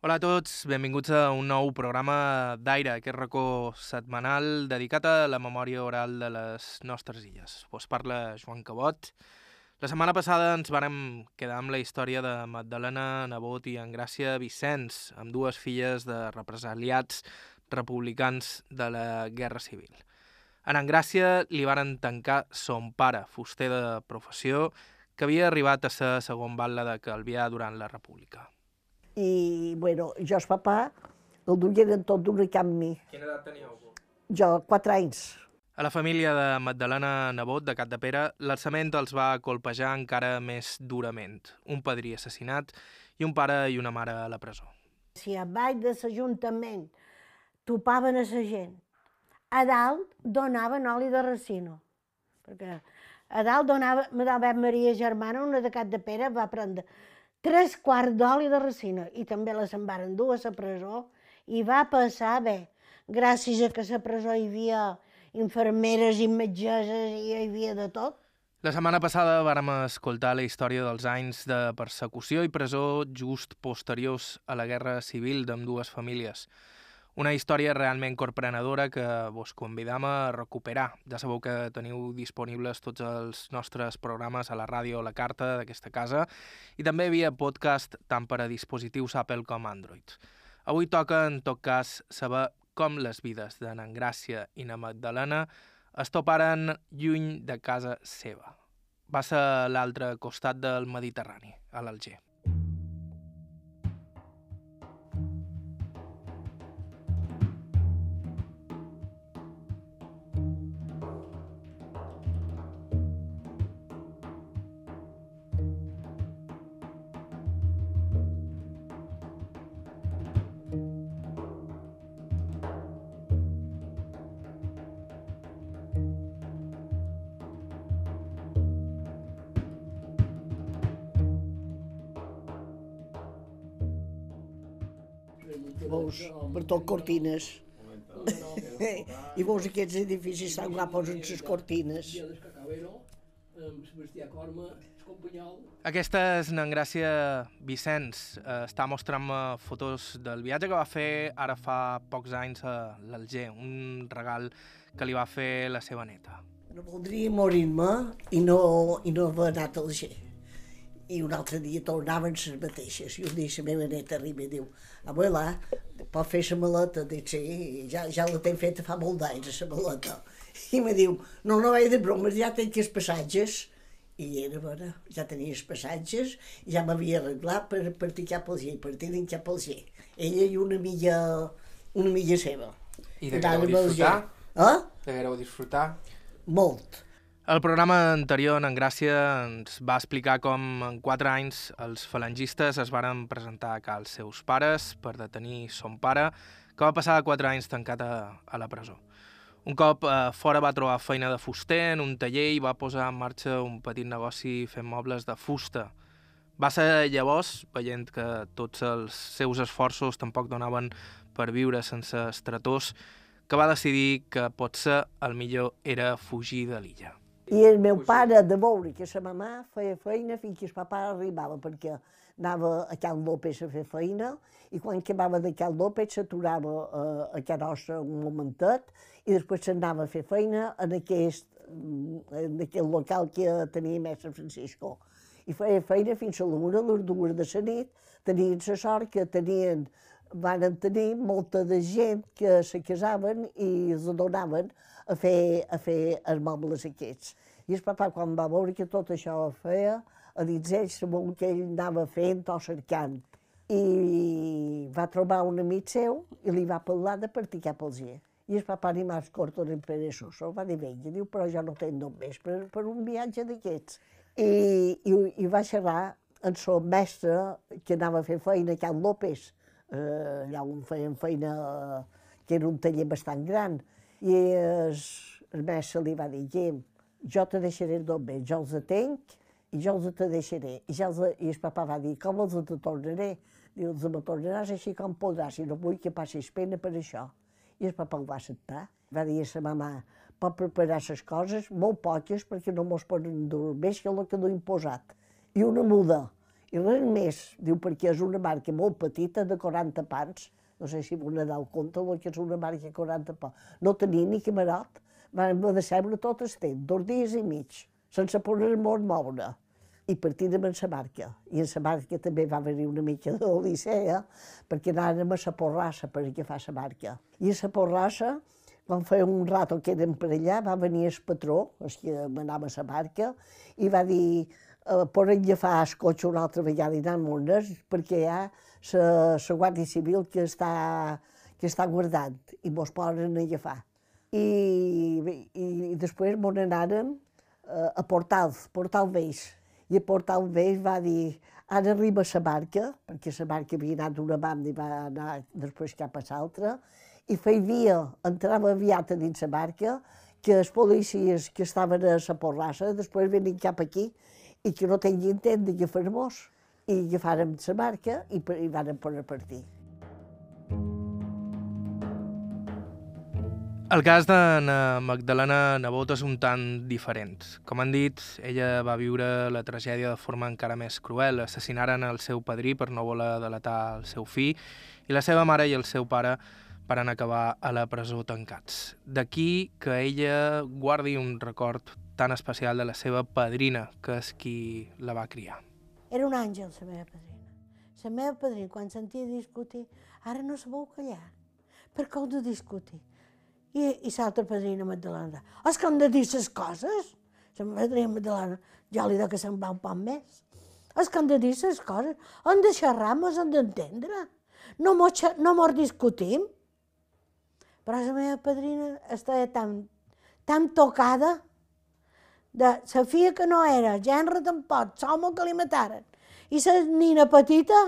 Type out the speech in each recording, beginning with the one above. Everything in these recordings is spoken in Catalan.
Hola a tots, benvinguts a un nou programa d'Aire, aquest racó setmanal dedicat a la memòria oral de les nostres illes. Us parla Joan Cabot. La setmana passada ens vàrem quedar amb la història de Magdalena Nebot i Engràcia Vicenç, amb dues filles de represaliats republicans de la Guerra Civil. En Engràcia li varen tancar son pare, fuster de professió, que havia arribat a ser segon batlle de Calvià durant la República i, bueno, jo el papà el duien tot d'un amb mi. Quina edat teníeu? Jo, quatre anys. A la família de Magdalena Nebot de Pere, l'alçament els va colpejar encara més durament. Un padrí assassinat i un pare i una mare a la presó. Si a baix de l'Ajuntament topaven a la gent, a dalt donaven oli de racino, perquè a dalt donava, me Maria Germana, una de Cat de Pere, va prendre tres quarts d'oli de racina i també la se'n varen dur a la presó i va passar bé, gràcies a que a la presó hi havia infermeres i metgeses i hi havia de tot. La setmana passada vàrem escoltar la història dels anys de persecució i presó just posteriors a la Guerra Civil d'amb dues famílies. Una història realment corprenedora que vos convidam a recuperar. Ja sabeu que teniu disponibles tots els nostres programes a la ràdio o la carta d'aquesta casa i també via podcast tant per a dispositius Apple com Android. Avui toca, en tot cas, saber com les vides de Gràcia i na Magdalena es toparen lluny de casa seva. Va ser a l'altre costat del Mediterrani, a l'Alger. Tot cortines. I veus aquests edificis tan guapos amb les cortines. Aquesta és Gràcia Vicenç. Eh, està mostrant fotos del viatge que va fer ara fa pocs anys a l'Alger, un regal que li va fer la seva neta. No voldria morir-me i no, i no haver anat a Alger i un altre dia tornaven les mateixes. I un dia la meva neta arriba i diu, abuela, pot fer la maleta? Dic, sí, ja, ja la tenc feta fa molt d'anys, la maleta. I me diu, no, no vaig de bromes, ja tenc els passatges. I era bona, ja tenia els passatges, ja m'havia arreglat per partir cap al G, partir cap al G. Ella i una amiga, una amiga seva. I de vau disfrutar? Eh? De vau disfrutar? Molt el programa anterior, en Gràcia, ens va explicar com en quatre anys els falangistes es varen presentar a als seus pares per detenir son pare, que va passar quatre anys tancat a, a la presó. Un cop eh, fora va trobar feina de fuster en un taller i va posar en marxa un petit negoci fent mobles de fusta. Va ser llavors, veient que tots els seus esforços tampoc donaven per viure sense estretors, que va decidir que potser el millor era fugir de l'illa. I el meu pare, de veure que sa mamà feia feina fins que el papa arribava, perquè anava a Can López a fer feina, i quan acabava de Can López s'aturava a, a Can Ossa un momentet, i després s'anava a fer feina en aquest, en aquest local que tenia Mestre Francisco. I feia feina fins a l'una, a les dues de la nit, tenien la sort que tenien, van tenir molta de gent que se casaven i es donaven a fer, a fer els mobles aquests. I el papa, quan va veure que tot això ho feia, a dins ell sabut que ell anava fent o cercant. I va trobar un amic seu i li va parlar de partir cap al G. I el papa ni més corto ni peresoso va dir, vinga, diu, però jo no tenc només per, per un viatge d'aquests. I, i, I va xerrar amb el mestre que anava a fer feina Can López, eh, allà on feien feina, que era un taller bastant gran, i el, el mestre li va dir, Guim, jo te deixaré bé, jo els atenc i jo els te deixaré. I, ja els, I el papa va dir, com els te tornaré? Diu, els me tornaràs així com podràs, i no vull que passis pena per això. I el papa ho va acceptar. Va dir a sa mamà, pot preparar les coses, molt poques, perquè no mos poden dur més que el que l'ho imposat. I una muda. I res més, diu, perquè és una marca molt petita, de 40 pans, no sé si m'ho dau compte el que és una marca de 40 pans. No tenia ni camarot, vam decebre tot el temps, dos dies i mig, sense poder molt moure. I partim amb la marca. I en la marca també va haver una mica de licea, perquè anàvem a la porrassa per agafar la marca. I a la porrassa, quan feia un rato que érem per allà, va venir el patró, el que manava la marca, i va dir, eh, poden agafar el cotxe una altra vegada i anar a Mondes, perquè hi ha la Guàrdia Civil que està, que està guardant i mos poden agafar. I, i, i després mos anàrem eh, a Portal, Portal Veix. I a Portal Veix va dir, ara arriba la barca, perquè la barca havia anat d'una banda i va anar després cap a l'altra, i feia dia, entrava aviat a dins la barca, que els policies que estaven a la porrassa després venen cap aquí i que no tinguin temps d'agafar-nos. I agafàrem la barca i, i van poder partir. El cas de Magdalena Nebot és un tant diferent. Com han dit, ella va viure la tragèdia de forma encara més cruel. Assassinaren el seu padrí per no voler delatar el seu fill i la seva mare i el seu pare van acabar a la presó tancats. D'aquí que ella guardi un record tan especial de la seva padrina, que és qui la va criar. Era un àngel, la meva padrina. La meva padrina, quan sentia discutir, ara no sabeu callar. Per què heu de discutir? I, i l'altra padrina Magdalena, és que hem de dir les coses. La padrina Magdalena, ja li que se'n va un poc més. És que hem de dir les coses, hem de xerrar, mos hem d'entendre. No mos, no mos discutim. Però la meva padrina estava tan, tan tocada de la filla que no era, gènere tampoc, l'home que li mataren. I la nina petita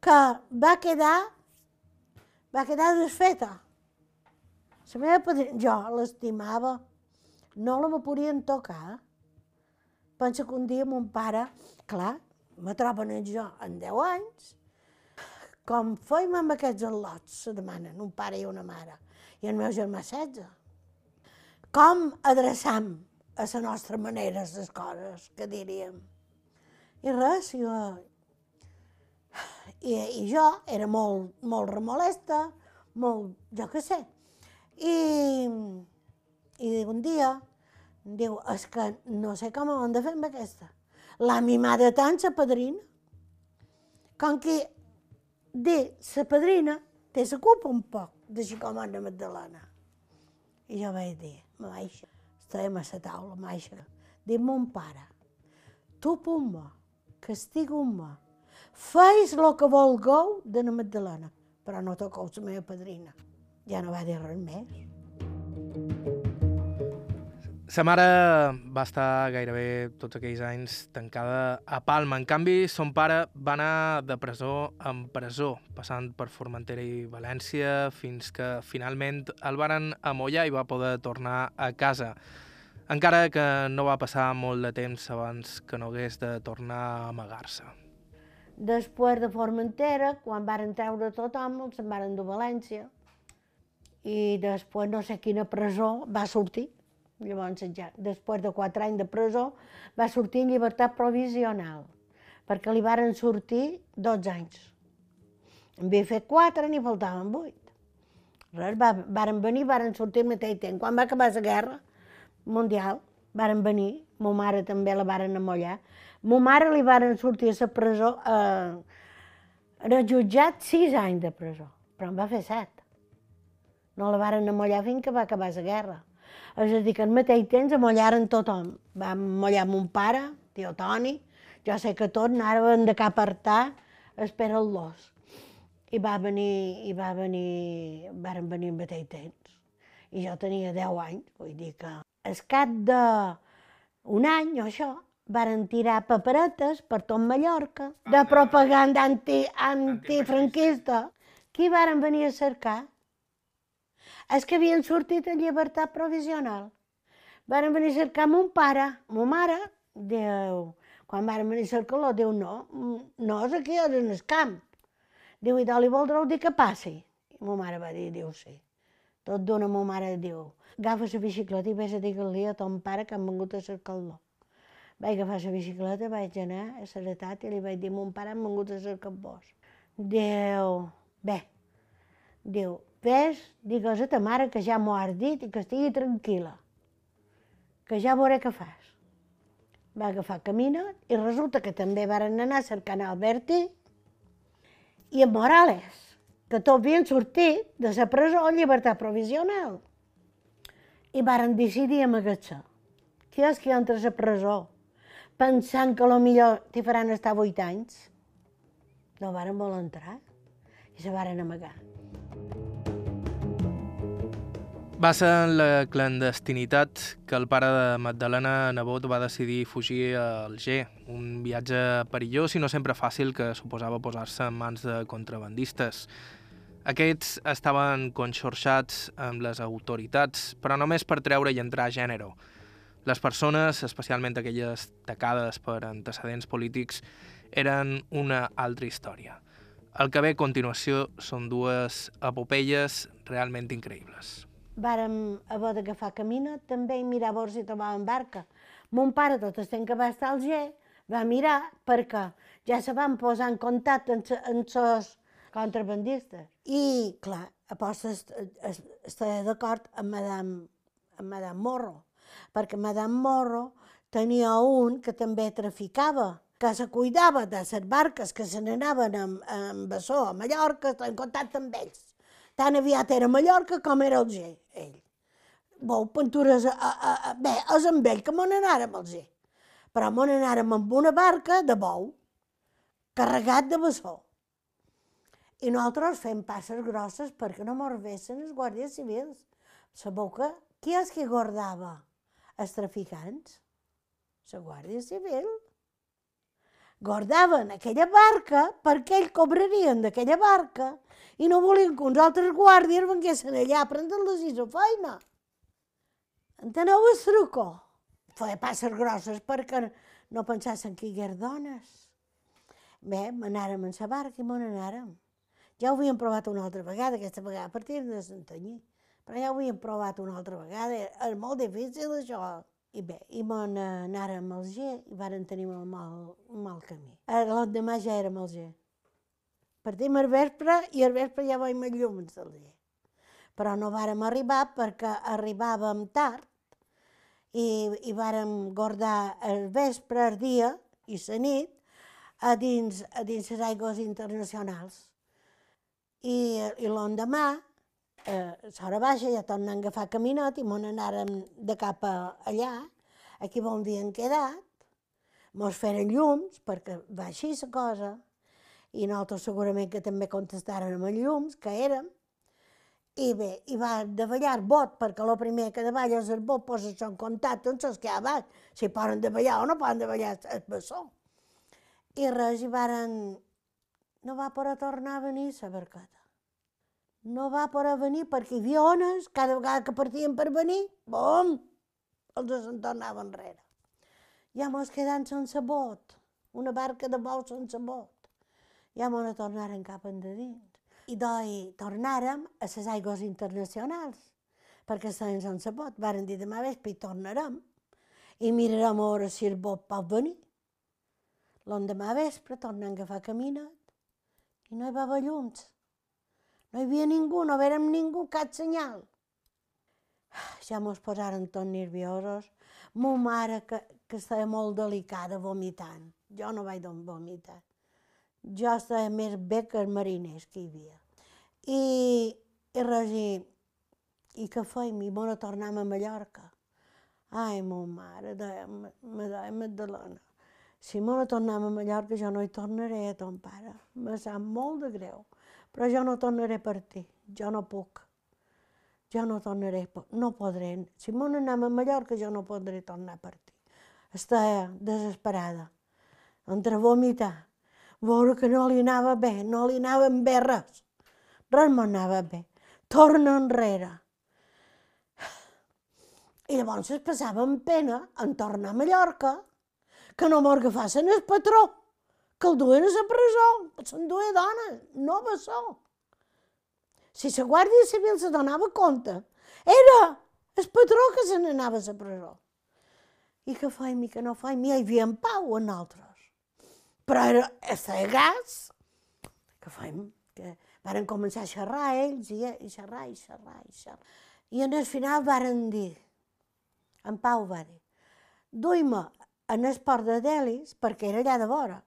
que va quedar, va quedar desfeta. La meva padrina, jo l'estimava, no la me podien tocar. Pensa que un dia mon pare, clar, me troben jo en 10 anys, com fèiem amb aquests al·lots, se demanen, un pare i una mare, i el meu germà 16. Com adreçam a la nostra manera les coses, que diríem. I res, jo... I, i jo era molt, molt remolesta, molt, jo què sé, i, i un dia, diu, és que no sé com ho hem de fer amb aquesta. L'ha mimada tant, la padrina, com que de la padrina té la culpa un poc si com Anna Magdalena. I jo vaig dir, maixa, estàvem a la taula, maixa, diu mon pare, tu pumba, castigo-me, feis el que volgueu de la Magdalena, però no toqueu la meva padrina. Ja no va dir res més. Sa mare va estar gairebé tots aquells anys tancada a Palma. En canvi, son pare va anar de presó en presó, passant per Formentera i València, fins que finalment el varen amollar i va poder tornar a casa. Encara que no va passar molt de temps abans que no hagués de tornar a amagar-se. Després de Formentera, quan varen treure tothom, se'n varen a València i després no sé quina presó va sortir. Llavors, ja, després de quatre anys de presó, va sortir en llibertat provisional, perquè li varen sortir 12 anys. En havia fet quatre, n'hi faltaven vuit. Res, va, varen venir, varen sortir al mateix temps. Quan va acabar la guerra mundial, varen venir, ma mare també la varen amollar. Ma mare li varen sortir a la presó, eh, era jutjat sis anys de presó, però en va fer set. No la varen amollar fins que va acabar la guerra. És a dir, que al mateix temps amollaren tothom. Vam amollar mon pare, tio Toni, jo sé que tot anaven de cap a artar espera los I va venir, i va venir, varen venir al mateix temps. I jo tenia 10 anys, vull dir que al cap d'un any o això, varen tirar paperetes per tot Mallorca de propaganda anti, antifranquista. Qui varen venir a cercar? És que havien sortit en llibertat provisional. Varen venir a cercar mon pare, mo mare, diu, quan varen venir a cercar-lo, diu, no, no és aquí, és en el camp. Diu, i li voldreu dir que passi? I mare va dir, diu, sí. Tot d'una mo mare diu, agafa la bicicleta i vés a dir-li a ton pare que han vengut a cercar-lo. Vaig agafar la bicicleta, vaig anar a Seretat i li vaig dir, mon pare, hem vingut a cercar vos. Diu, bé, diu, ves, digues a ta mare que ja m'ho has dit i que estigui tranquil·la, que ja veuré què fas. Va agafar camina i resulta que també varen anar cercant Alberti i en Morales, que tots havien sortit de la presó en llibertat provisional. I varen decidir amagar-se. Qui és que entra a la presó pensant que millor t'hi faran estar vuit anys? No varen voler entrar i se varen amagar. Va ser en la clandestinitat que el pare de Magdalena Nebot va decidir fugir a Alger, un viatge perillós i no sempre fàcil que suposava posar-se en mans de contrabandistes. Aquests estaven conxorxats amb les autoritats, però només per treure i entrar a gènere. Les persones, especialment aquelles tacades per antecedents polítics, eren una altra història. El que ve a continuació són dues epopeies realment increïbles vàrem haver d'agafar camina també i mirar a veure si trobàvem barca. Mon pare, tot el temps que va estar al G, va mirar perquè ja se van posar en contacte amb els contrabandistes. I, clar, aposta estava d'acord amb Madame, amb Madame Morro, perquè Madame Morro tenia un que també traficava, que se cuidava de les barques que se n'anaven amb, amb Bessó a Mallorca, en contacte amb ells. Tan aviat era Mallorca com era el G, ell. Bou pintures, a, a, a, bé, és amb ell que m'on anàrem al G. Però m'on anàrem amb una barca de bou, carregat de bessó. I nosaltres fem passes grosses perquè no mos vessin els guàrdies civils. Sabeu que qui és que guardava els traficants? La Guàrdia Civil. Guardaven aquella barca perquè ells cobrarien d'aquella barca i no volien que uns altres guàrdies venguessin allà a prendre-les i la feina. Enteneu el truco? Feia passes grosses perquè no pensassin que hi hagués dones. Bé, anàrem en la barca i me n'anàrem. Ja ho havíem provat una altra vegada, aquesta vegada a partir de Santanyí. Però ja ho havíem provat una altra vegada, és molt difícil això. I bé, i me n'anàrem al G i varen tenir un mal, un mal camí. L'endemà ja érem al G. Partim al vespre i al vespre ja veiem els llums del dia. Però no vàrem arribar perquè arribàvem tard i, i vàrem guardar el vespre, el dia i la nit a dins, a dins les aigües internacionals. I, i l'endemà, eh, l'hora baixa, ja tornem a agafar caminet i m'on anàrem de cap a allà, aquí on havíem quedat, mos feren llums, perquè va així la cosa, i nosaltres segurament que també contestaren amb llums, que érem, i bé, i va davallar bot, perquè el primer que davalla és el bot, posa en contacte amb els que ha baix, si poden davallar o no poden davallar el bessó. I res, i varen... No va poder tornar a venir la barcata. No va poder venir perquè hi havia ones, cada vegada que partien per venir, bom, els se'n tornaven enrere. Ja mos quedant sense bot, una barca de bou sense bot ja m'ho tornaren cap endins. I d'oi tornàrem a les aigües internacionals, perquè estaven sense pot. Varen dir demà vespre i tornarem i mirarem a veure si el bot pot venir. L'endemà vespre tornem a agafar caminat i no hi va haver llums. No hi havia ningú, no vèrem ningú, cap senyal. Ja mos posaren tot nerviosos. Mo mare, que, que estava molt delicada, vomitant. Jo no vaig vomitar jo estava més bé que els mariners que hi havia. I, i res, i, i què feim? I bueno, tornem a Mallorca. Ai, mo mare, me deia Magdalena, si me tornem a Mallorca jo no hi tornaré a ton pare. Me sap molt de greu, però jo no tornaré per ti, jo no puc. Jo no tornaré, no podré. Si me n'anem a Mallorca jo no podré tornar per ti. Estava desesperada, entre vomitar veure que no li anava bé, no li anava bé res. Res me anava bé. Torna enrere. I llavors es passava amb pena en tornar a Mallorca, que no m'agafassin el patró, que el duen a la presó, se'n duia dona, no bessó. Si la Guàrdia Civil se donava compte, era el patró que se n'anava a la presó. I què fèiem i què no fèiem? I hi havia en pau a nosaltres. Però era a gas. Què fèiem? Que varen començar a xerrar ells i, i xerrar i xerrar i xerrar. I en el final varen dir, en Pau va dir, duim-me en el port de Delis, perquè era allà de vora,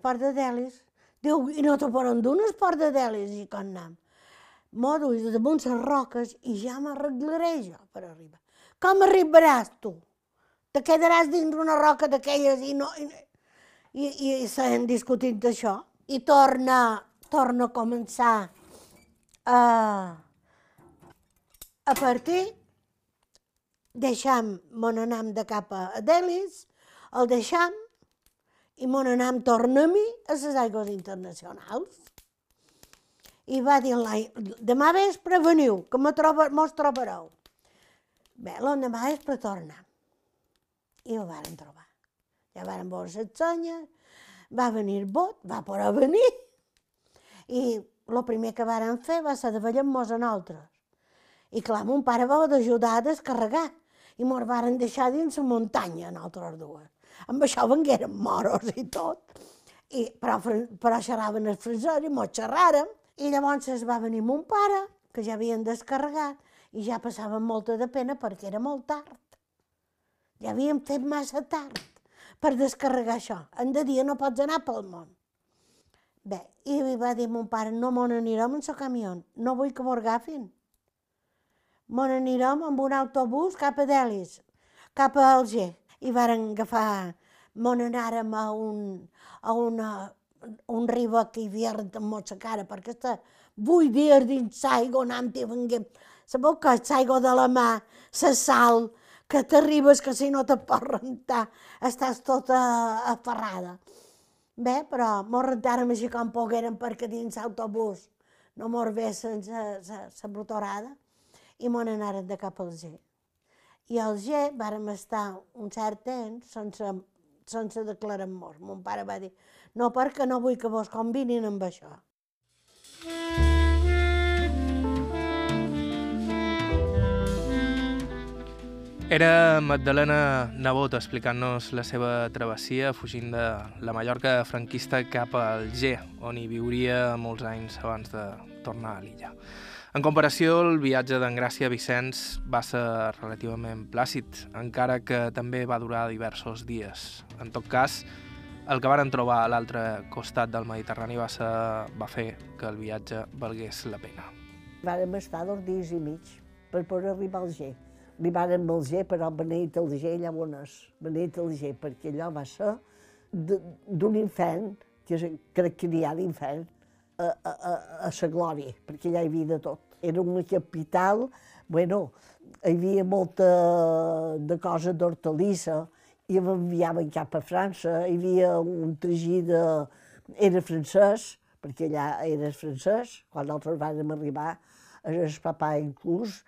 port de Delis, diu, i no te poden dur de Delis, i com anem? M'ho duis damunt les roques i ja m'arreglaré jo per arribar. Com arribaràs tu? Te quedaràs dins una roca d'aquelles i no... I, i, i s'han discutint això. I torna, torna a començar a, a partir, deixam mon anam de cap a Delis, el deixam i mon anam torna a a les aigües internacionals. I va dir demà vespre veniu, que mos troba, trobareu. Bé, l'endemà és per tornar. I ho varen trobar. Ja varen veure les senyes, va venir bot, va poder venir. I el primer que varen fer va ser de ballar amb mos a nosaltres. I clar, mon pare va d'ajudar a descarregar i mos varen deixar dins la muntanya, nosaltres dues. Amb això vengueren moros i tot. I, però, però xerraven el francès i mos xerràrem. I llavors es va venir mon pare, que ja havien descarregat, i ja passaven molta de pena perquè era molt tard. Ja havíem fet massa tard per descarregar això. En de dia no pots anar pel món. Bé, i li va dir mon pare, no m'on anirem en el camió, no vull que m'ho agafin. M'on anirem amb un autobús cap a Delis, cap a Alger. I varen agafar, m'on anàrem a un, a una, un riu que hi havia amb la cara, perquè està vuit dies dins l'aigua, anant i venguem Sabeu que l'aigua de la mà, la sal, que t'arribes que si no te pots rentar, estàs tota aferrada. Bé, però mos rentàrem així com poguérem perquè dins l'autobús no mos vessin la brotorada i mos anaren de cap al G. I al G vàrem estar un cert temps sense, sense declarar mort. Mon pare va dir, no, perquè no vull que vos combinin amb això. Era Magdalena Nebot explicant-nos la seva travessia fugint de la Mallorca franquista cap al G, on hi viuria molts anys abans de tornar a l'illa. En comparació, el viatge d'en Gràcia Vicenç va ser relativament plàcid, encara que també va durar diversos dies. En tot cas, el que varen trobar a l'altre costat del Mediterrani va, ser, va fer que el viatge valgués la pena. Vàrem estar dos dies i mig per poder arribar al G li varen malger, però beneït el G llavors, beneït el G, perquè allò va ser d'un infern, que crec que n'hi ha d'infern, a, a, a, a sa glòria, perquè allà hi havia de tot. Era una capital, bueno, hi havia molta de cosa d'hortalissa, i m'enviaven cap a França, hi havia un tragí de... era francès, perquè allà era francès, quan nosaltres vam arribar, el papà inclús,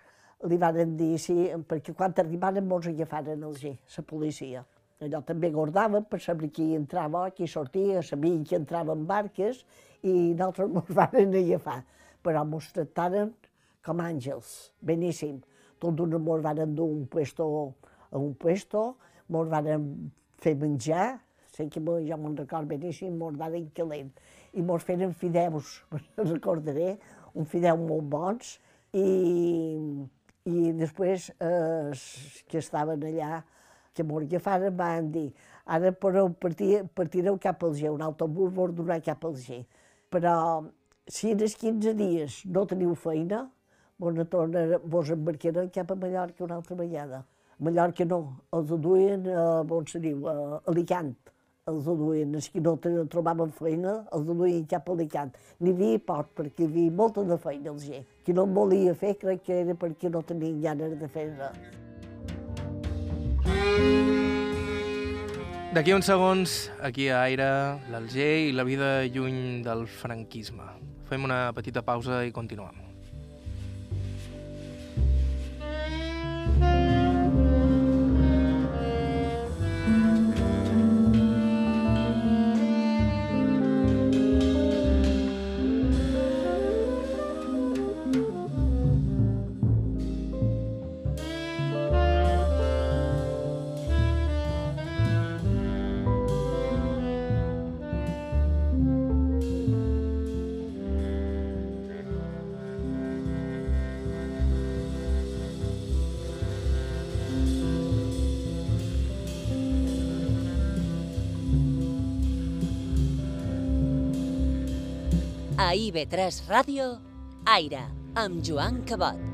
li van dir sí, perquè quan arribaren molts agafaren el G, la policia. Allò també guardava per saber qui entrava, qui sortia, sabien que entrava en barques i nosaltres ens van agafar. Però ens tractaren com àngels, beníssim. Tot d'una ens van dur un puesto a un puesto, ens van fer menjar, sé que jo me'n record beníssim, ens van calent. I ens feien fideus, recordaré, un fideu molt bons, i i després eh, que estaven allà, que m'ho agafaren, van dir ara podeu partir, partireu cap al G, un autobús vos donar cap al G. Però si en els 15 dies no teniu feina, vos, tornar, vos embarcaran cap a Mallorca una altra vegada. A Mallorca no, els duien, a, on se diu, a Alicant els duien, els que no trobaven feina, els duien cap a Alicant. N'hi havia poc, perquè hi havia molta de feina els gent. Qui no en volia fer, crec que era perquè no tenien ganes de fer res. D'aquí uns segons, aquí a Aire, l'Alger i la vida lluny del franquisme. Fem una petita pausa i continuem. A IB3 Ràdio, Aire, amb Joan Cabot.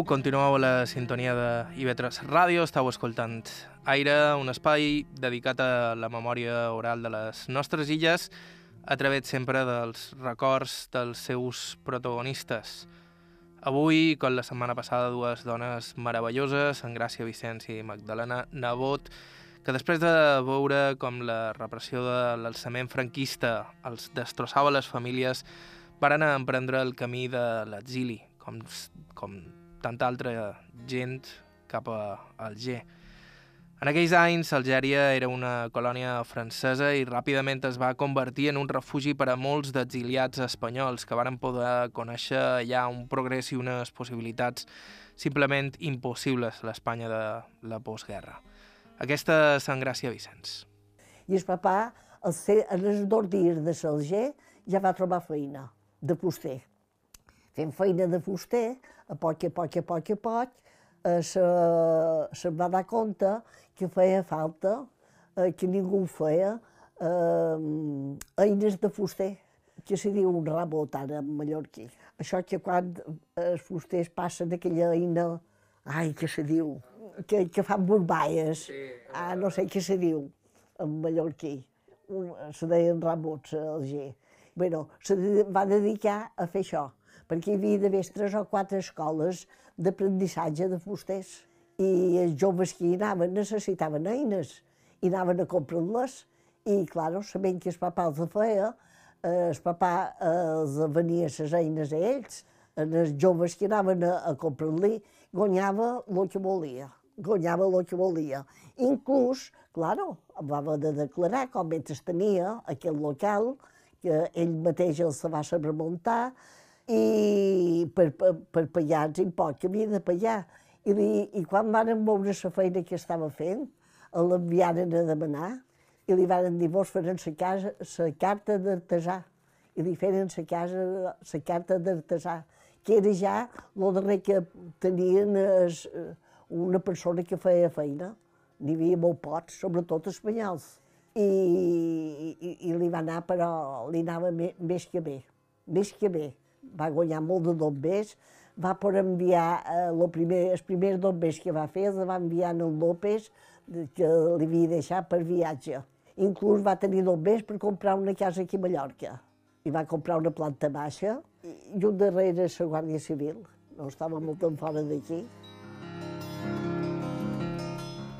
Hola de nou, continueu a la sintonia de IB3 Ràdio, estàu escoltant Aire, un espai dedicat a la memòria oral de les nostres illes, a través sempre dels records dels seus protagonistes. Avui, com la setmana passada, dues dones meravelloses, en Gràcia Vicenç i Magdalena Nebot, que després de veure com la repressió de l'alçament franquista els destrossava les famílies, varen emprendre el camí de l'exili, com, com tanta altra gent cap a Alger. En aquells anys, Algèria era una colònia francesa i ràpidament es va convertir en un refugi per a molts d'exiliats espanyols que varen poder conèixer allà un progrés i unes possibilitats simplement impossibles a l'Espanya de la postguerra. Aquesta és en Gràcia Vicenç. I el papà, els, els dos dies de l'Alger, ja va trobar feina, de fuster fent feina de fuster, a poc a poc, a poc a poc, eh, se, se va dar compte que feia falta, eh, que ningú feia, eh, eines de fuster, que se diu un rabot ara en mallorquí. Això que quan els fusters passen aquella eina, ai, que se diu, que, que fan borbaies, sí, ah, no sé què se diu en mallorquí. Un, se deien rabots al G. Bueno, se va dedicar a fer això perquè hi havia d'haver tres o quatre escoles d'aprendissatge de fusters i els joves que hi anaven necessitaven eines. I anaven a comprar-les. I, clar, sabent que el papà els feia, eh, el papà els venia les eines a ells, els joves que anaven a, a comprar-li, guanyava el que volia, guanyava el que volia. Inclús, claro, va haver de declarar com mentre tenia aquell local, que ell mateix el se va saber muntar, i per, per, per pagar els imposts que havia de pagar. I, li, i quan van veure la feina que estava fent, l'enviaren a demanar i li van dir, vos faran la, casa, la carta d'artesà. I li feren la, casa, la carta d'artesà, que era ja el darrer que tenien es, una persona que feia feina. N'hi havia molt pocs, sobretot espanyols. I, i, i li va anar, però li anava més que bé, més que bé va guanyar molt de dobbers, va per enviar, eh, primer, els primers dobbers que va fer els va enviar al López, que li havia deixat per viatge. Inclús va tenir dobbers per comprar una casa aquí a Mallorca. I va comprar una planta baixa i un darrere la Guàrdia Civil. No estava molt en fora d'aquí.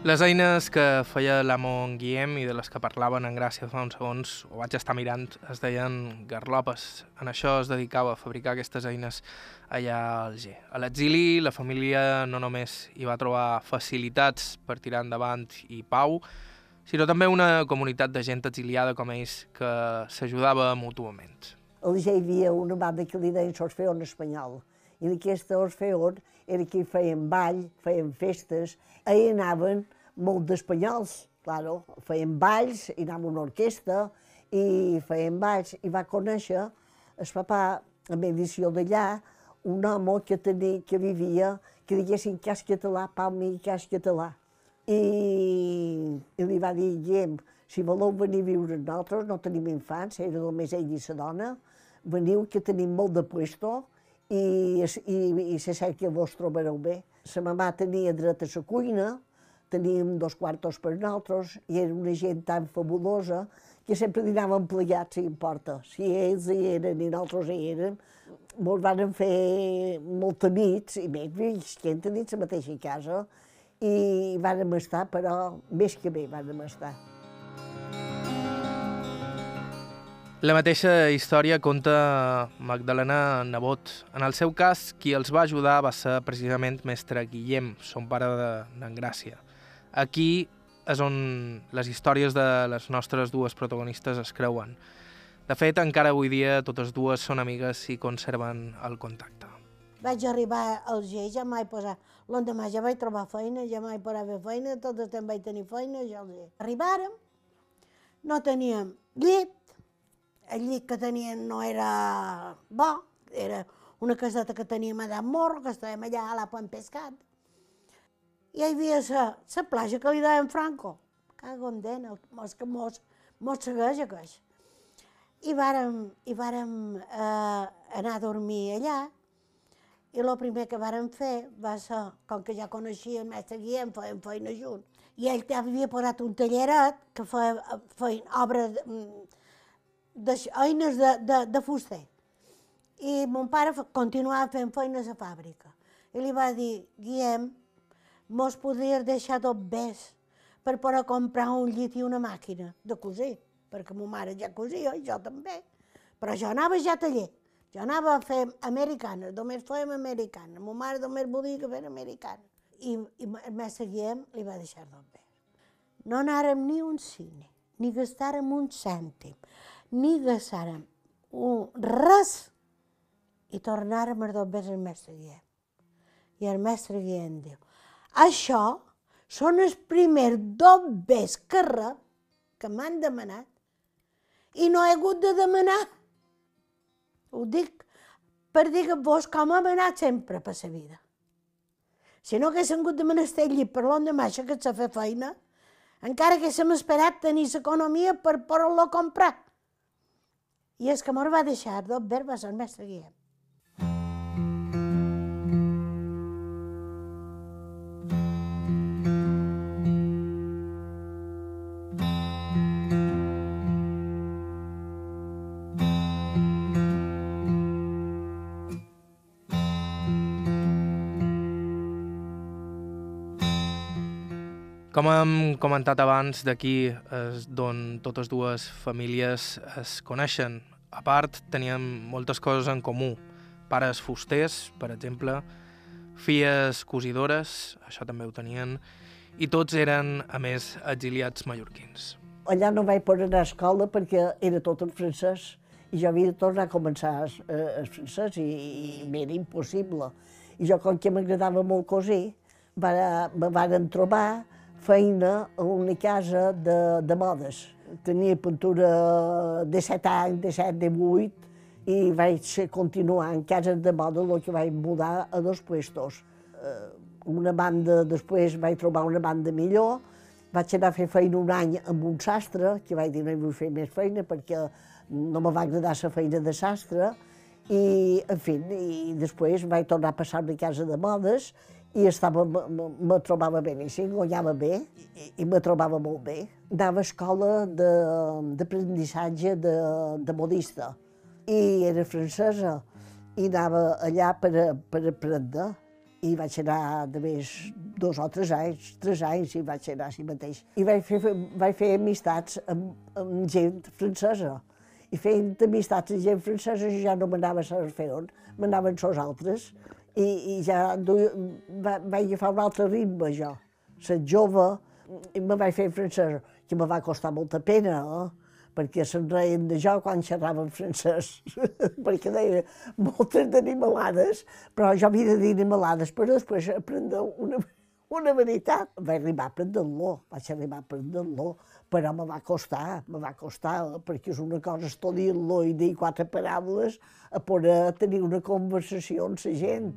Les eines que feia l'amo en Guillem i de les que parlaven en Gràcia fa uns segons, ho vaig estar mirant, es deien garlopes. En això es dedicava a fabricar aquestes eines allà a Alger. A l'exili, la família no només hi va trobar facilitats per tirar endavant i pau, sinó també una comunitat de gent exiliada com ells que s'ajudava mútuament. A Alger hi havia una banda que li deien Orfeon espanyol, i d'aquesta Orfeon era que feien ball, feien festes, ahir anaven molt d'espanyols, claro, feien balls, i anava una orquestra, i feien balls, i va conèixer el papà, en edició d'allà, un home que, tenia, que vivia, que diguessin cas català, palmi cas català. I, I li va dir, Guillem, si voleu venir a viure nosaltres, no tenim infants, era només ell i sa dona, veniu que tenim molt de puesto i, i, i se sé que vos trobareu bé. Sa mamà tenia dret a la cuina, teníem dos quartos per nosaltres, i era una gent tan fabulosa que sempre dinàvem plegats, si importa. Si ells hi eren i nosaltres hi érem, ens van fer molta nits, i més vells que hem tenit la mateixa casa, i vàrem estar, però més que bé vàrem estar. La mateixa història conta Magdalena Nebot. En el seu cas, qui els va ajudar va ser precisament mestre Guillem, son pare d'Engràcia. Aquí és on les històries de les nostres dues protagonistes es creuen. De fet, encara avui dia totes dues són amigues i conserven el contacte. Vaig arribar al G, ja mai posar... L'endemà ja vaig trobar feina, ja mai per haver feina, tot el temps vaig tenir feina, ja el G. Arribàrem, no teníem llit, llit que tenien no era bo, era una caseta que teníem allà a Morro, que estàvem allà a la Pont Pescat. I hi havia la, la platja que li deien Franco. Cago en dena, mos, que mos, mos segueix aqueix. I vàrem, i vàrem eh, anar a dormir allà, i el primer que vàrem fer va ser, com que ja coneixia el mestre Guillem, fèiem feina junts, i ell havia posat un talleret que feia, feia obra de, d'eines de, de, de fuster. I mon pare continuava fent feines a fàbrica. I li va dir, Guillem, mos podries deixar tot bes per poder comprar un llit i una màquina de cosir, perquè ma mare ja cosia i jo també. Però jo anava ja a taller, jo anava a fer americana, només fèiem americana, ma mare només volia que fes americana. I, i el mestre Guillem li va deixar tot bé. No anàrem ni un cine, ni gastàrem un cèntim, ni gastàrem un res i tornàrem a dos el mestre Guillem. I el mestre Guillem diu, això són els primers dos bes que rep que m'han demanat i no he hagut de demanar. Ho dic per dir que vos com hem anat sempre per la vida. Si no haguéssim hagut de menester llit per l'endemà que s'ha fet feina, encara que haguéssim esperat tenir l'economia per poder-lo comprar. I és que m'ho va deixar dos verbes al mestre Guillem. Com hem comentat abans, d'aquí és d'on totes dues famílies es coneixen. A part, teníem moltes coses en comú. Pares fusters, per exemple, filles cosidores, això també ho tenien, i tots eren, a més, exiliats mallorquins. Allà no vaig poder anar a escola perquè era tot en francès i jo havia de tornar a començar eh, el francès i, i m'era impossible. I jo, com que m'agradava molt cosir, me van trobar feina a una casa de, de modes. Tenia pintura de 7 anys, de 7, de 8, i vaig continuar en cases de moda, el que vaig mudar a dos puestos. Eh, una banda, després vaig trobar una banda millor, vaig anar a fer feina un any amb un sastre, que vaig dir no vull fer més feina perquè no me va agradar la feina de sastre, i, en fi, i després vaig tornar a passar a casa de modes i estava, me trobava i guanyava bé, i, i me trobava molt bé. Anava a escola d'aprenissatge de, de, de modista, i era francesa, i anava allà per, per aprendre, i vaig anar de més dos o tres anys, tres anys, i vaig anar així mateix. I vaig fer, vaig fer amistats amb, amb gent francesa. I fent amistats amb gent francesa ja no m'anava a saber fer on, m'anaven els altres i, i ja duia, va, vaig agafar un altre ritme, jo. Ser jove, i me vaig fer francès, que me va costar molta pena, eh? perquè se'n reien de jo quan xerrava en francès, perquè deia moltes d'animalades, però jo havia de dir animalades, però després aprendre una, una veritat. Vaig arribar a aprendre-lo, vaig arribar a aprendre-lo, però me va costar, me va costar, perquè és una cosa estudiar-lo i dir quatre paraules a poder tenir una conversació amb la gent.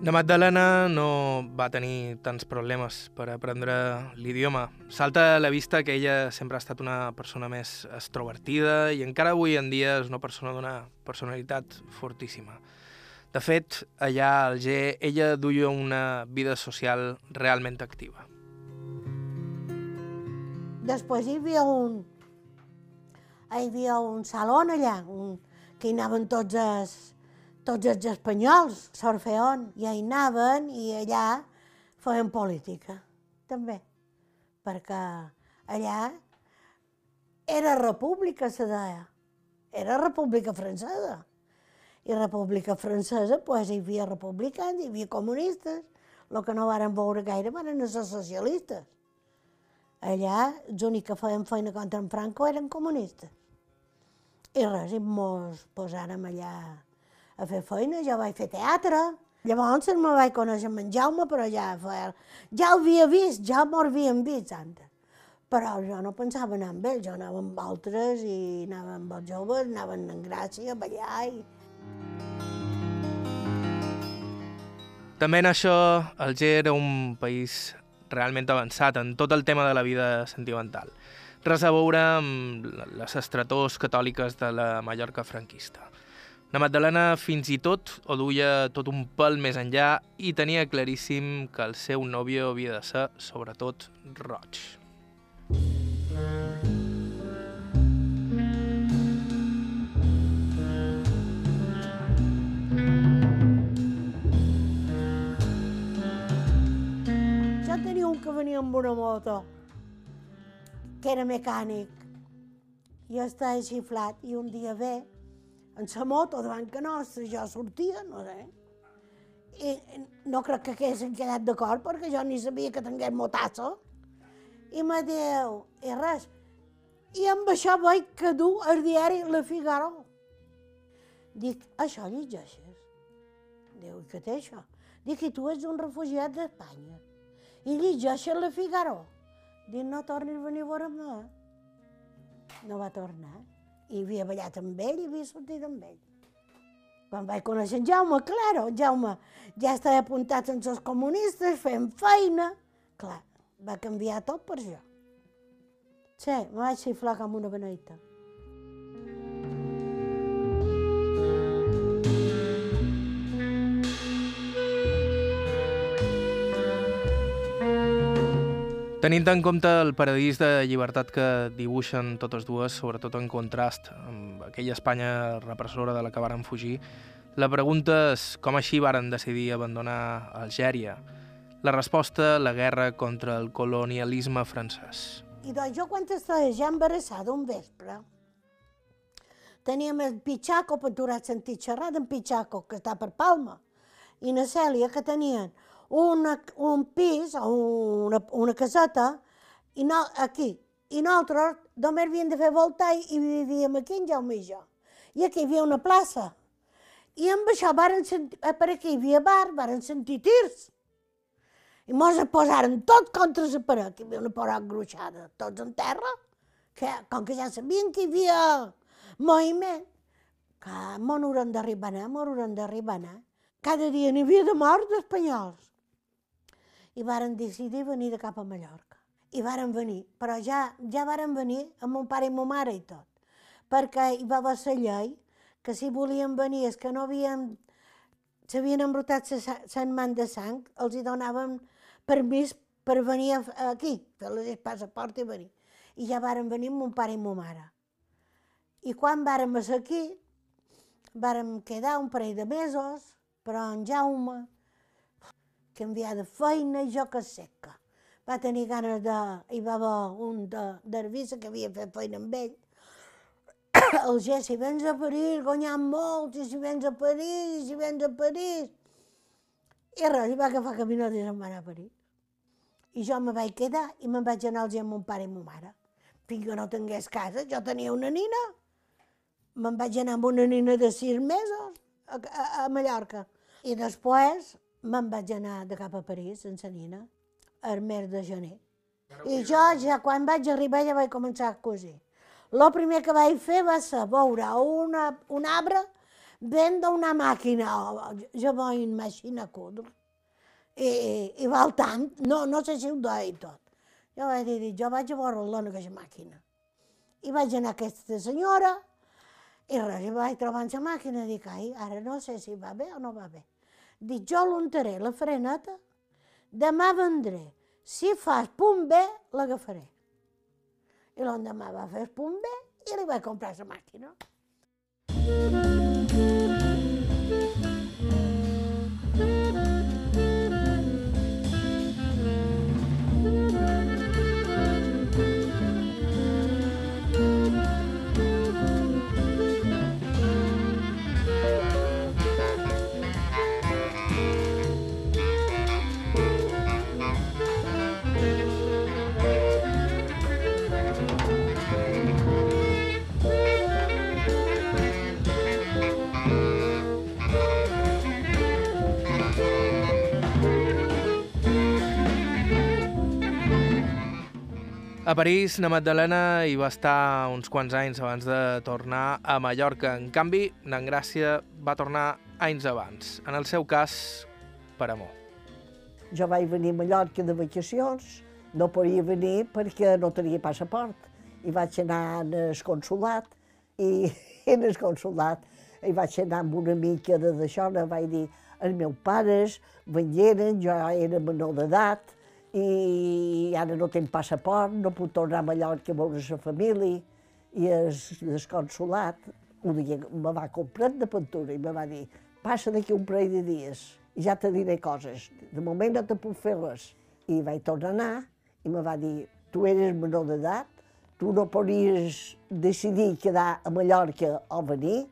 La Magdalena no va tenir tants problemes per aprendre l'idioma. Salta a la vista que ella sempre ha estat una persona més extrovertida i encara avui en dia és una persona d'una personalitat fortíssima. De fet, allà al Alger, ella duia una vida social realment activa. Després hi havia un, hi havia un saló allà, un, que hi anaven tots els, tots els espanyols, s'Orfeon, i hi anaven i allà feien política, també, perquè allà era república, se deia, era república francesa. I república francesa, pues, hi havia republicans, hi havia comunistes, el que no varen veure gaire van ser socialistes. Allà, els únics que feien feina contra en Franco eren comunistes. I res, i mos posàrem allà a fer feina, jo vaig fer teatre. Llavors me vaig conèixer amb en Jaume, però ja, feia, ja ho havia vist, ja m'ho havíem vist antes. Però jo no pensava anar amb ell, jo anava amb altres i anava amb els joves, anaven en Gràcia, a ballar i... També en això, Alger era un país realment avançat en tot el tema de la vida sentimental. Res a veure amb les estretors catòliques de la Mallorca franquista. La Magdalena fins i tot ho duia tot un pèl més enllà i tenia claríssim que el seu nòvio havia de ser, sobretot, roig. Jo tenia un que venia amb una moto, que era mecànic, i estava xiflat, i un dia ve, en la moto davant que nostra, jo sortia, no sé. I no crec que haguessin quedat d'acord perquè jo ni sabia que tingués motasso. I me diu, i res, i amb això vaig que du el diari Le Figaro. Dic, això llegeixes? Diu, què té això? Dic, i tu ets un refugiat d'Espanya. I llegeixes Le Figaro? Dic, no tornis a venir a veure-me. No va tornar i havia ballat amb ell i havia sortit amb ell. Quan vaig conèixer en Jaume, claro, en Jaume ja estava apuntat amb els comunistes, fent feina. Clar, va canviar tot per això. Sí, me vaig xiflar com una beneita. Tenint en compte el paradís de llibertat que dibuixen totes dues, sobretot en contrast amb aquella Espanya repressora de la que varen fugir, la pregunta és com així varen decidir abandonar Algèria. La resposta, la guerra contra el colonialisme francès. I doncs jo quan estava ja embarassada un vespre, teníem el Pichaco, per tu sentit xerrar d'en Pichaco, que està per Palma, i na Cèlia, que tenien una, un pis o una, una caseta i no, aquí. I nosaltres només havíem de fer voltar i vivíem aquí en Jaume i jo. I aquí hi havia una plaça. I amb això varen sentir, eh, per aquí hi havia bar, varen sentir tirs. I mos posaren tot contra la paret, que hi havia una paret gruixada, tots en terra, que com que ja sabien que hi havia moviment, que m'ho haurem d'arribar m'ho haurem d'arribar. Cada dia n'hi havia de morts d'espanyols i varen decidir venir de cap a Mallorca. I varen venir, però ja, ja varen venir amb mon pare i mon mare i tot, perquè hi va haver la llei que si volien venir és que no havien s'havien embrutat Sant man de sang, els hi donaven permís per venir aquí, fer el passaport i venir. I ja varen venir mon pare i mon mare. I quan vàrem ser aquí, vàrem quedar un parell de mesos, però en Jaume canviar de feina i jo que seca. Va tenir ganes de... Hi va haver un d'Arvisa que havia fet feina amb ell. El G, si vens a París, guanyant molt, i si vens a París, i si vens a París... I res, i va agafar caminot i se'n va anar a París. I jo me vaig quedar i me'n vaig anar al amb mon pare i mon mare. Fins que no tingués casa, jo tenia una nina. Me'n vaig anar amb una nina de sis mesos a, a, a Mallorca. I després me'n vaig anar de cap a París, sense nina, el mes de gener. I jo, ja quan vaig arribar, ja vaig començar a cosir. El primer que vaig fer va ser veure una, un arbre, vendo una màquina, jo vull una màquina a codre, i, i val tant, no, no sé si ho deia tot. Jo vaig dir, jo vaig a veure-la en aquesta màquina. I vaig anar a aquesta senyora, i res, i vaig trobar la màquina, dic, ai, ara no sé si va bé o no va bé. Dic, jo l'untaré la faré neta, demà vendré. Si fas punt bé, l'agafaré. I l'endemà va fer punt bé i li vaig comprar la màquina. A París, na Magdalena hi va estar uns quants anys abans de tornar a Mallorca. En canvi, n'Engràcia va tornar anys abans. En el seu cas, per amor. Jo vaig venir a Mallorca de vacacions, no podia venir perquè no tenia passaport. I vaig anar al consulat, i en el consulat i vaig anar amb una mica de d'això, vaig dir, els meus pares vengueren, jo era menor d'edat, i ara no tinc passaport, no puc tornar a Mallorca a veure la família, i el, el un dia me va comprar de pintura i me va dir, passa d'aquí un parell de dies i ja te diré coses. De moment no te puc fer res. I vaig tornar a anar i me va dir, tu eres menor d'edat, tu no podies decidir quedar a Mallorca o venir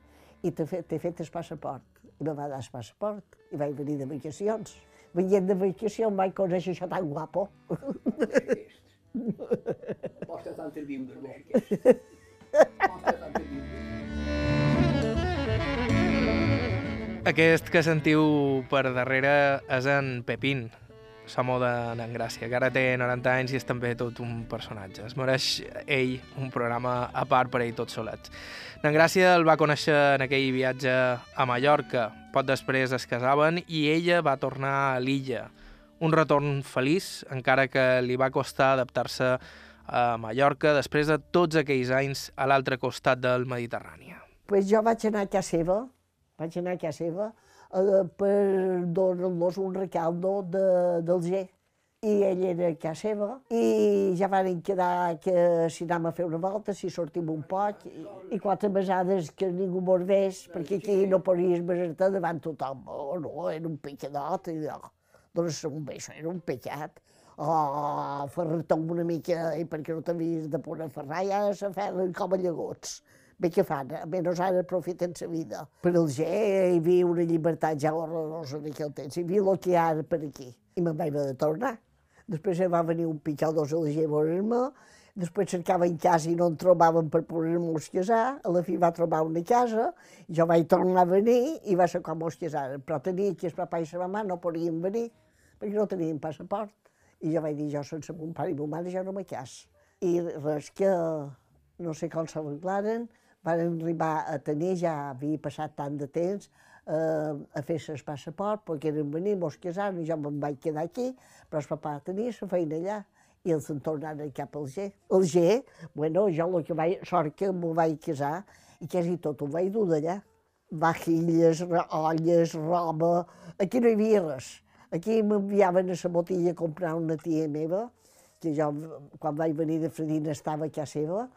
i t'he fet, fet el passaport. I me va dar el passaport i vaig venir de vacacions venint de vacació em vaig conèixer això tan guapo. Posta aquest. Posta tantes viudes. Aquest que sentiu per darrere és en Pepín, l'home de n'Engràcia, que ara té 90 anys i és també tot un personatge. Es mereix ell un programa a part per ell tot solet. N'Engràcia el va conèixer en aquell viatge a Mallorca. Pot després es casaven i ella va tornar a l'illa. Un retorn feliç, encara que li va costar adaptar-se a Mallorca després de tots aquells anys a l'altre costat del Mediterrani. Pues jo vaig anar a casa seva, vaig anar a casa seva, eh, per donar-los un recaldo de, del G. I ell era a casa seva i ja van quedar que si anem a fer una volta, si sortim un poc, i, i quatre besades que ningú mos vés, perquè aquí no podies besar-te davant tothom. Oh, no, era un picadot, i no. Doncs un beso, era un pecat. Oh, ferrar-te una mica, i perquè no t'havies de poder ferrar, ja se feien com a llagots bé que fan, almenys ara aprofiten la vida. Per el G hi havia una llibertat ja horrorosa en aquell temps, hi havia el que hi ha ara per aquí. I me'n vaig haver de tornar. Després va venir un dos a la G a veure'm, després cercava en casa i no en trobaven per poder-nos casar, a la fi va trobar una casa, jo vaig tornar a venir i va ser com mos casaren, però tenia que el papa i la mamà no podien venir perquè no tenien passaport. I jo vaig dir, jo sense mon pare i mon mare jo no me cas. I res que no sé com s'arreglaren, van arribar a tenir, ja havia passat tant de temps, eh, a fer el passaport, perquè eren venir, mos casant, i jo me'n vaig quedar aquí, però el papà tenia la feina allà, i els en tornaren cap al G. El G, bueno, jo el que vaig, sort que m'ho vaig casar, i quasi tot ho vaig dur d'allà. Vajilles, olles, roba, aquí no hi havia res. Aquí m'enviaven a la botilla a comprar una tia meva, que jo, quan vaig venir de Fredina, estava a casa seva,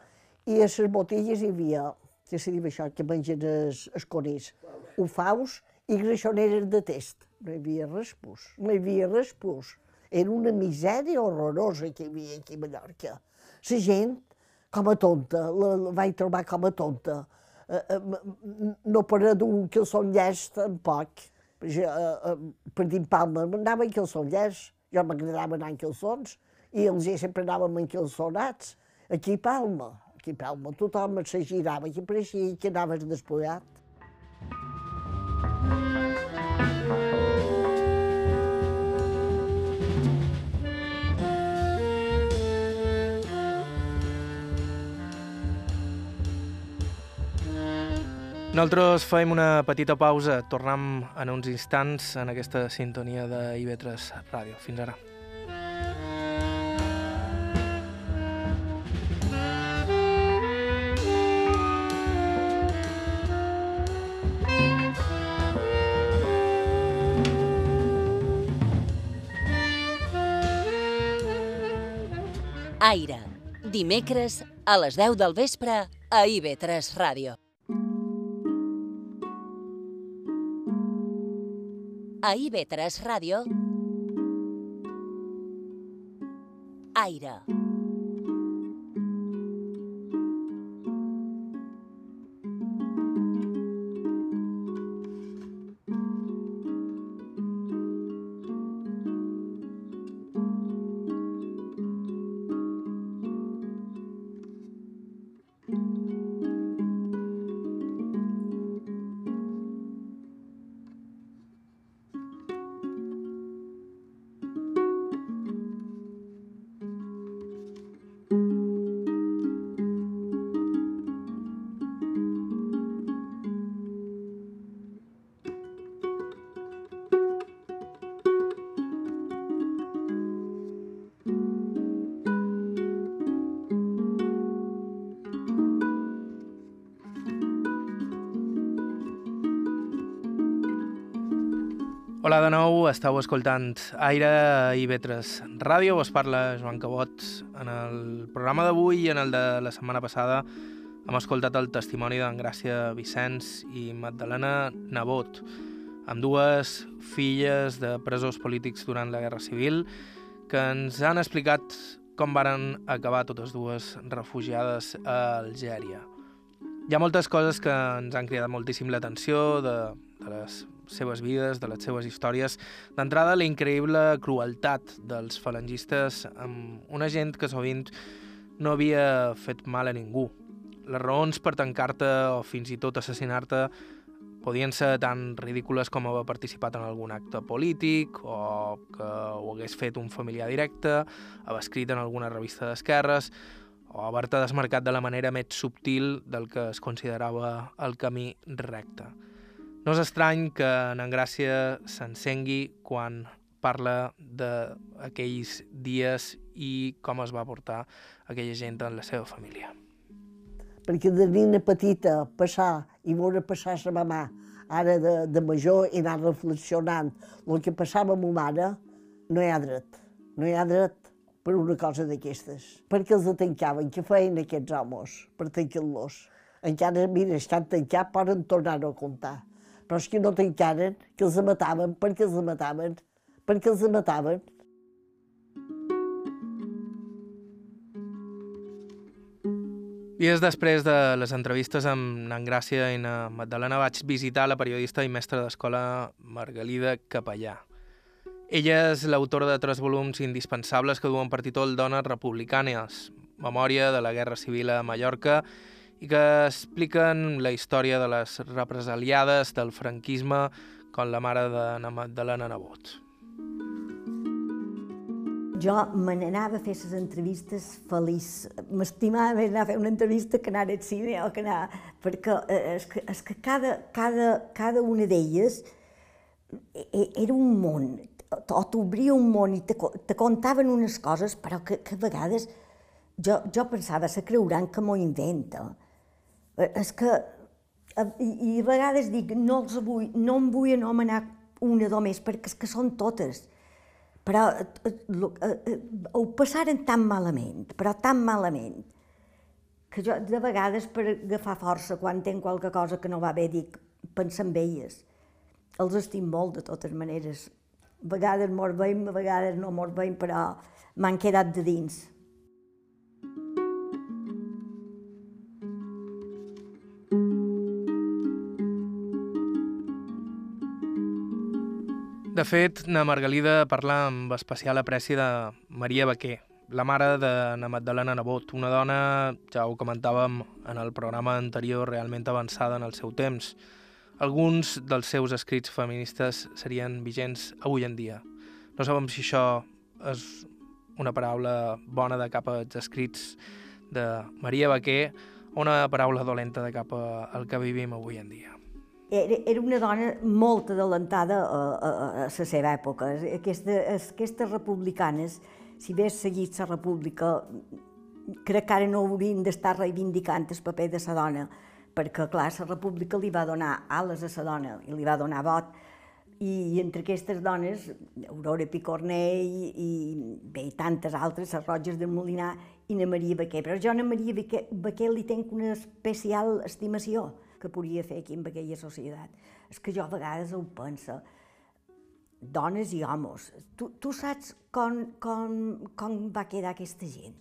i a les botilles hi havia, que se diu això, que mengen els, els conills, ufaus i greixoneres de test. No hi havia res pus, no hi havia res pus. Era una misèria horrorosa que hi havia aquí a Mallorca. La gent, com a tonta, la, la vaig trobar com a tonta. Eh, eh, no per d'un calçon llest tampoc. Jo, eh, eh, per dir Palma, m'anava en calçon llest. Jo m'agradava anar en calçons i els sempre anàvem en calçonats. Aquí a Palma, aquí Palma, tothom se girava, que pareixia que anaves despullat. Nosaltres fem una petita pausa, tornem en uns instants en aquesta sintonia de IB3 Ràdio. Fins ara. Aire, dimecres a les 10 del vespre a IB3 Ràdio. A IB3 Ràdio, Aire. Nou, estàu escoltant Aire i Vetres Ràdio, vos parla Joan Cabot. En el programa d'avui i en el de la setmana passada hem escoltat el testimoni d'en Gràcia Vicenç i Magdalena Nebot, amb dues filles de presos polítics durant la Guerra Civil, que ens han explicat com varen acabar totes dues refugiades a Algèria. Hi ha moltes coses que ens han cridat moltíssim l'atenció de, seves vides, de les seves històries. D'entrada, la increïble crueltat dels falangistes amb una gent que sovint no havia fet mal a ningú. Les raons per tancar-te o fins i tot assassinar-te podien ser tan ridícules com haver participat en algun acte polític o que ho hagués fet un familiar directe, haver escrit en alguna revista d'esquerres o haver-te desmarcat de la manera més subtil del que es considerava el camí recte. No és estrany que en Engràcia s'encengui quan parla d'aquells dies i com es va portar aquella gent en la seva família. Perquè de nina petita passar i veure passar sa mamà, ara de, de major, i anar reflexionant el que passava amb ma mare, no hi ha dret. No hi ha dret per una cosa d'aquestes. Perquè els tancaven, que feien aquests homes per tancar-los. Encara, mira, estan tancats, poden tornar-ho a comptar però és que no tancaren, que els mataven, perquè els mataven, perquè els mataven. Dies després de les entrevistes amb en Gràcia i na Magdalena vaig visitar la periodista i mestra d'escola Margalida Capellà. Ella és l'autora de tres volums indispensables que duen per títol Dones republicanes, Memòria de la Guerra Civil a Mallorca i que expliquen la història de les represaliades del franquisme com la mare de na Magdalena Nebot jo me n'anava a fer les entrevistes feliç. M'estimava més anar a fer una entrevista que anar al cine o que anar... Perquè eh, és que, és que cada, cada, cada una d'elles e, era un món, o t'obria un món i te, te contaven unes coses, però que, que a vegades jo, jo pensava, se creuran que m'ho inventa. És que, i, a vegades dic, no, els vull, no em vull anomenar una només, perquè és que són totes però eh, eh, eh, ho passaren tan malament, però tan malament, que jo de vegades per agafar força quan tenc qualque cosa que no va bé dic, pensa en elles. Els estim molt de totes maneres. A vegades mos veiem, a vegades no mos veiem, però m'han quedat de dins. De fet, na Margalida parla amb especial apreci de Maria Baquer, la mare de na Magdalena Nebot, una dona, ja ho comentàvem en el programa anterior, realment avançada en el seu temps. Alguns dels seus escrits feministes serien vigents avui en dia. No sabem si això és una paraula bona de cap als escrits de Maria Baquer o una paraula dolenta de cap al que vivim avui en dia. Era, era una dona molt adelantada a, a, a la seva època. Aquesta, aquestes republicanes, si hagués seguit la república, crec que ara no haurien d'estar reivindicant el paper de la dona, perquè, clar, la república li va donar ales a la dona i li va donar vot, i entre aquestes dones, Aurora Picorné i, bé, i tantes altres, les Roges del Molinar i na Maria Baquer. Però jo a Maria Baquer, Baquer li tenc una especial estimació que podria fer aquí en aquella societat. És que jo a vegades ho penso, dones i homes, tu, tu saps com, com, com va quedar aquesta gent?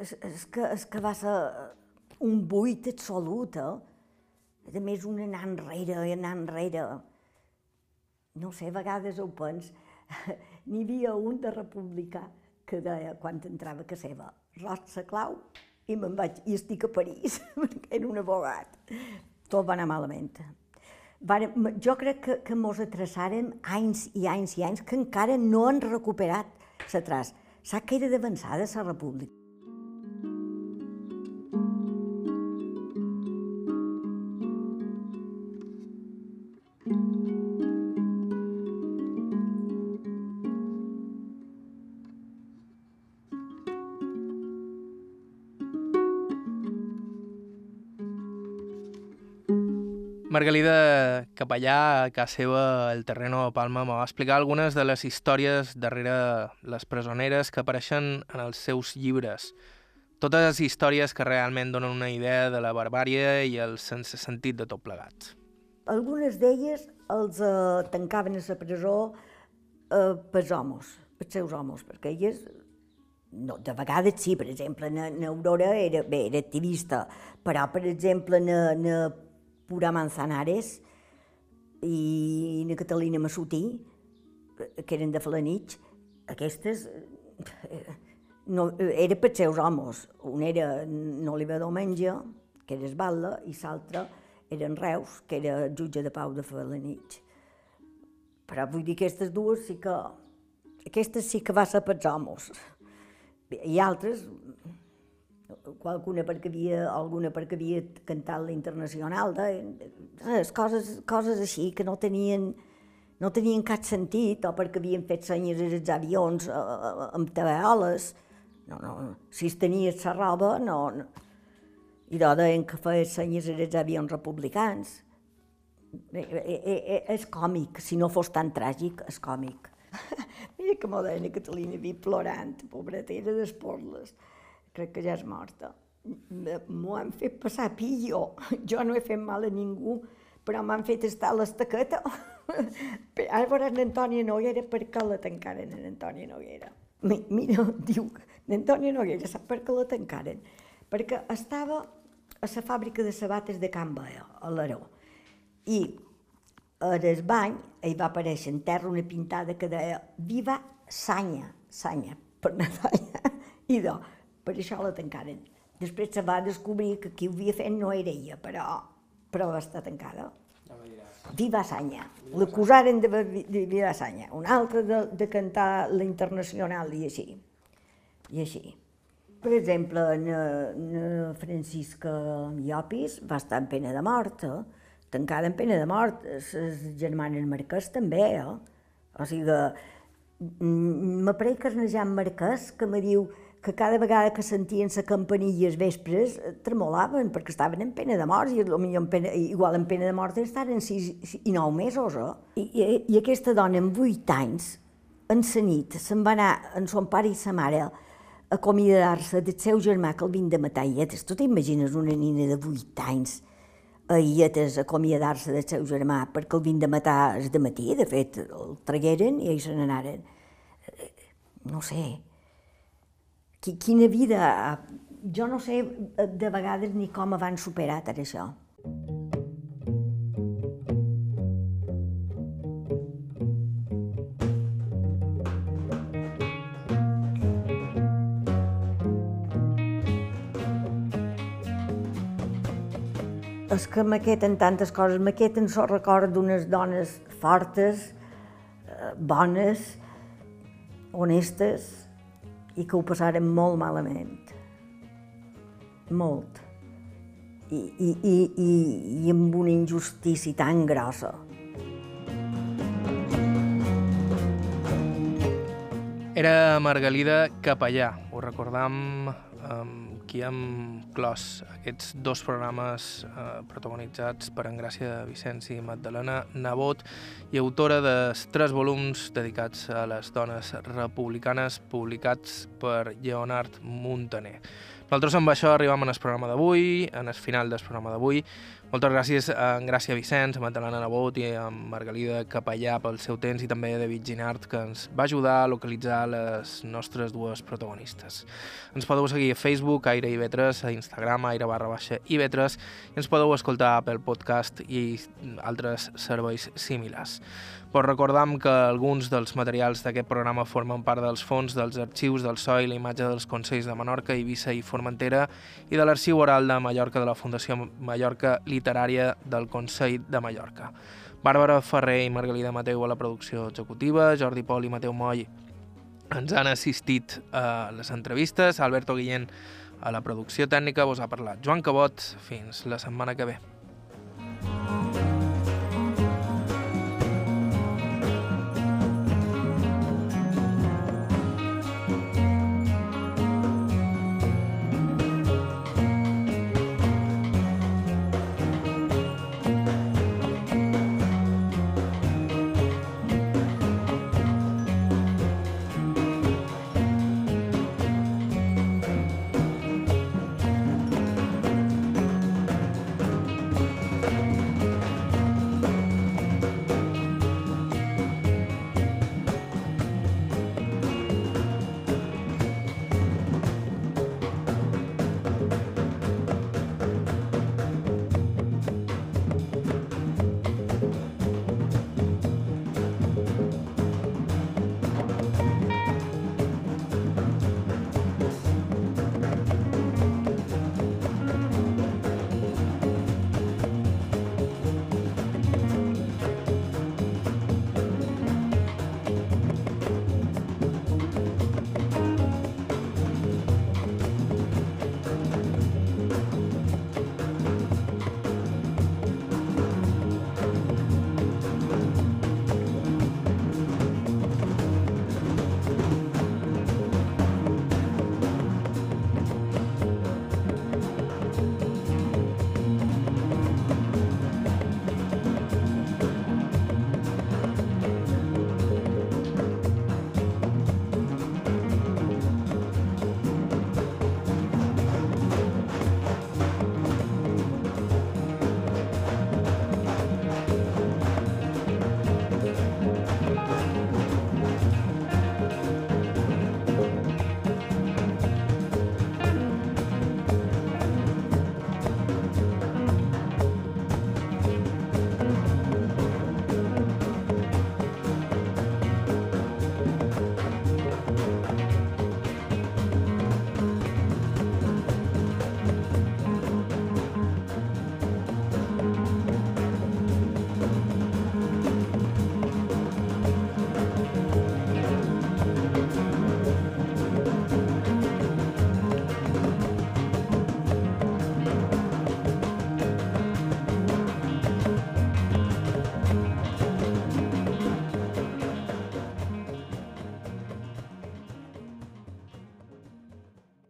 És, és, que, és que va ser un buit absolut, eh? A més, un anar enrere, anar enrere no sé, a vegades ho pens, n'hi havia un de republicà que deia, quan entrava a casa seva, rost la clau i me'n vaig, i estic a París, perquè era un abogat. Tot va anar malament. Vare, jo crec que, que mos atraçàrem anys i anys i anys que encara no han recuperat l'atràs. Sap que era d'avançada la república. Margalida Capellà, a casa seva, el Terreno de Palma, me va explicar algunes de les històries darrere les presoneres que apareixen en els seus llibres. Totes les històries que realment donen una idea de la barbària i el sense sentit de tot plegat. Algunes d'elles els eh, tancaven a la presó eh, pels homes, pels seus homes, perquè elles no, de vegades sí, per exemple, na, na Aurora era, bé, era activista, però, per exemple, na, na Pura Manzanares i na Catalina Massutí, que eren de Falanich, aquestes eh, no, era per seus homes. Un era Oliver Domenge, que era Esballa, i l'altre era en Reus, que era jutge de pau de Falanich. Però vull dir que aquestes dues sí que... Aquestes sí que va ser per homes. I altres, qualcuna perquè havia, alguna perquè havia cantat la internacional, de, les coses, coses així que no tenien, no tenien cap sentit, o perquè havien fet senyes als avions eh, eh, amb tabeoles. No, no, si es tenies la roba, no, no. I de deien que feia senyes als avions republicans. Eh, eh, eh, és còmic, si no fos tan tràgic, és còmic. Mira que m'ho deia Catalina vi plorant, pobreta, era d'esporles crec que ja és morta. M'ho han fet passar pillo. Jo no he fet mal a ningú, però m'han fet estar a l'estaqueta. Ara veuràs l'Antònia Noguera per què la tancaren en Antònia Noguera. Mira, diu, l'Antònia Noguera sap per què la tancaren? Perquè estava a la fàbrica de sabates de Can Baia, a l'Aró. I a bany hi va aparèixer en terra una pintada que deia Viva Sanya, Sanya, per Nadalla. I per això la tancaren. Després se va descobrir que qui ho havia fet no era ella, però, però va estar tancada. Viva Sanya. L'acusaren de, de Viva Sanya. Un altre de, de cantar la internacional i així. I així. Per exemple, na, na Francisca Llopis va estar en pena de mort, eh? tancada en pena de mort. Les germanes Marquès també, eh? O sigui, m'aparell que és una Jan Marquès que me diu que cada vegada que sentien la campanilla els vespres eh, tremolaven perquè estaven en pena de mort i potser en pena, igual en pena de mort estaven 6 i 9 mesos. Oh? I, i, I aquesta dona amb 8 anys, en la nit, se'n va anar amb son pare i sa mare acomiadar-se del seu germà que el vin de matar ietes. Tu t'imagines una nina de 8 anys a ietes acomiadar-se del seu germà perquè el vin de matar és de matí, de fet, el tragueren i ells se n'anaren. Eh, no sé, quina vida... Jo no sé de vegades ni com van superat ara això. és que m'aqueten tantes coses, m'aqueten el record d'unes dones fortes, eh, bones, honestes, i que ho passaren molt malament. molt. I, i, i, i, i amb una injustícia tan grossa. Era Margalida Capellà. Ho recordam um, qui hem clos aquests dos programes eh, protagonitzats per Engràcia Vicenci i Magdalena Nebot i autora de tres volums dedicats a les dones republicanes publicats per Leonard Montaner. Nosaltres amb això arribem en el programa d'avui, en el final del programa d'avui. Moltes gràcies a en Gràcia Vicenç, a Magdalena Nebot i a Margalida Capellà pel seu temps i també a David Ginart, que ens va ajudar a localitzar les nostres dues protagonistes. Ens podeu seguir a Facebook, Aire IB3, a Instagram, Aire barra baixa IB3, i ens podeu escoltar pel podcast i altres serveis similars. Però recordam que alguns dels materials d'aquest programa formen part dels fons dels arxius del SOI, la imatge dels Consells de Menorca, Eivissa i Formentera i de l'Arxiu Oral de Mallorca de la Fundació Mallorca Literària del Consell de Mallorca. Bàrbara Ferrer i Margalida Mateu a la producció executiva, Jordi Pol i Mateu Moll ens han assistit a les entrevistes, Alberto Guillén a la producció tècnica, vos ha parlat Joan Cabot, fins la setmana que ve.